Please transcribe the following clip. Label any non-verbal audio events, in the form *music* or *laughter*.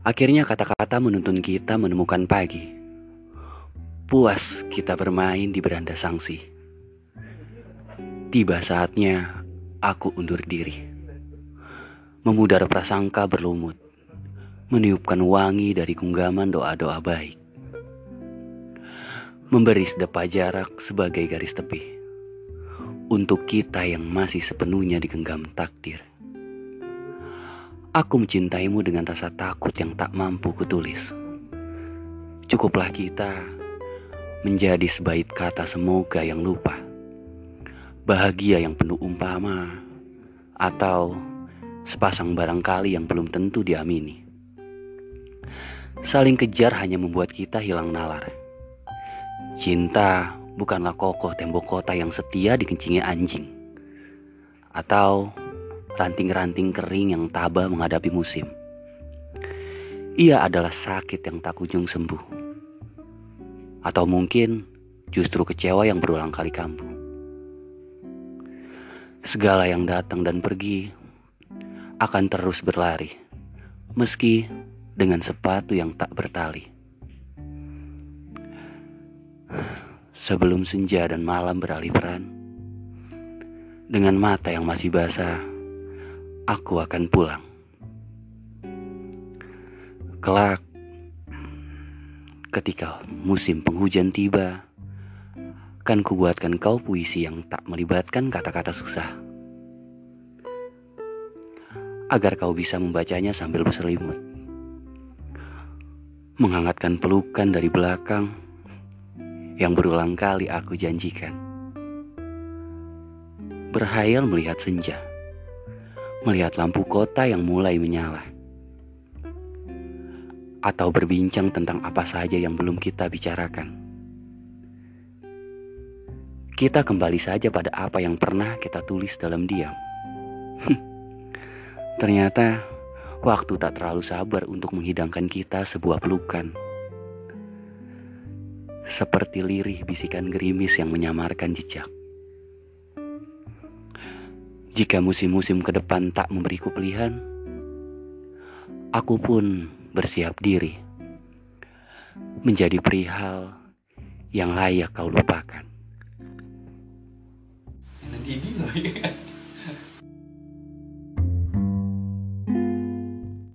Akhirnya kata-kata menuntun kita menemukan pagi. Puas kita bermain di beranda sangsi. Tiba saatnya aku undur diri. Memudar prasangka berlumut. Meniupkan wangi dari genggaman doa-doa baik. Memberi sedepa jarak sebagai garis tepi. Untuk kita yang masih sepenuhnya digenggam takdir. Aku mencintaimu dengan rasa takut yang tak mampu kutulis. Cukuplah kita menjadi sebaik kata semoga yang lupa. Bahagia yang penuh umpama atau sepasang barangkali yang belum tentu diamini. Saling kejar hanya membuat kita hilang nalar. Cinta bukanlah kokoh tembok kota yang setia dikencingi anjing. Atau ranting-ranting kering yang tabah menghadapi musim. Ia adalah sakit yang tak kunjung sembuh. Atau mungkin justru kecewa yang berulang kali kambuh. Segala yang datang dan pergi akan terus berlari, meski dengan sepatu yang tak bertali. Sebelum senja dan malam beralih peran, dengan mata yang masih basah, aku akan pulang. Kelak, ketika musim penghujan tiba, akan kubuatkan kau puisi yang tak melibatkan kata-kata susah. Agar kau bisa membacanya sambil berselimut. Menghangatkan pelukan dari belakang yang berulang kali aku janjikan. Berhayal melihat senja melihat lampu kota yang mulai menyala, atau berbincang tentang apa saja yang belum kita bicarakan. Kita kembali saja pada apa yang pernah kita tulis dalam diam. Ternyata waktu tak terlalu sabar untuk menghidangkan kita sebuah pelukan. Seperti lirih bisikan gerimis yang menyamarkan jejak. Jika musim-musim ke depan tak memberiku pilihan, aku pun bersiap diri menjadi perihal yang layak kau lupakan. Nanti *laughs*